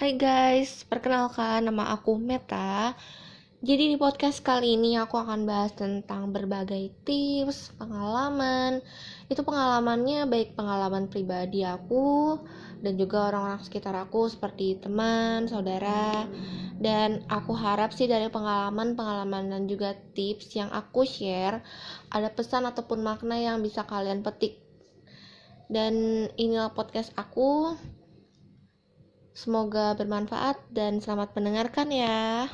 Hai guys, perkenalkan nama aku Meta. Jadi di podcast kali ini aku akan bahas tentang berbagai tips, pengalaman. Itu pengalamannya baik pengalaman pribadi aku dan juga orang-orang sekitar aku seperti teman, saudara. Dan aku harap sih dari pengalaman-pengalaman dan juga tips yang aku share ada pesan ataupun makna yang bisa kalian petik. Dan inilah podcast aku. Semoga bermanfaat dan selamat mendengarkan ya.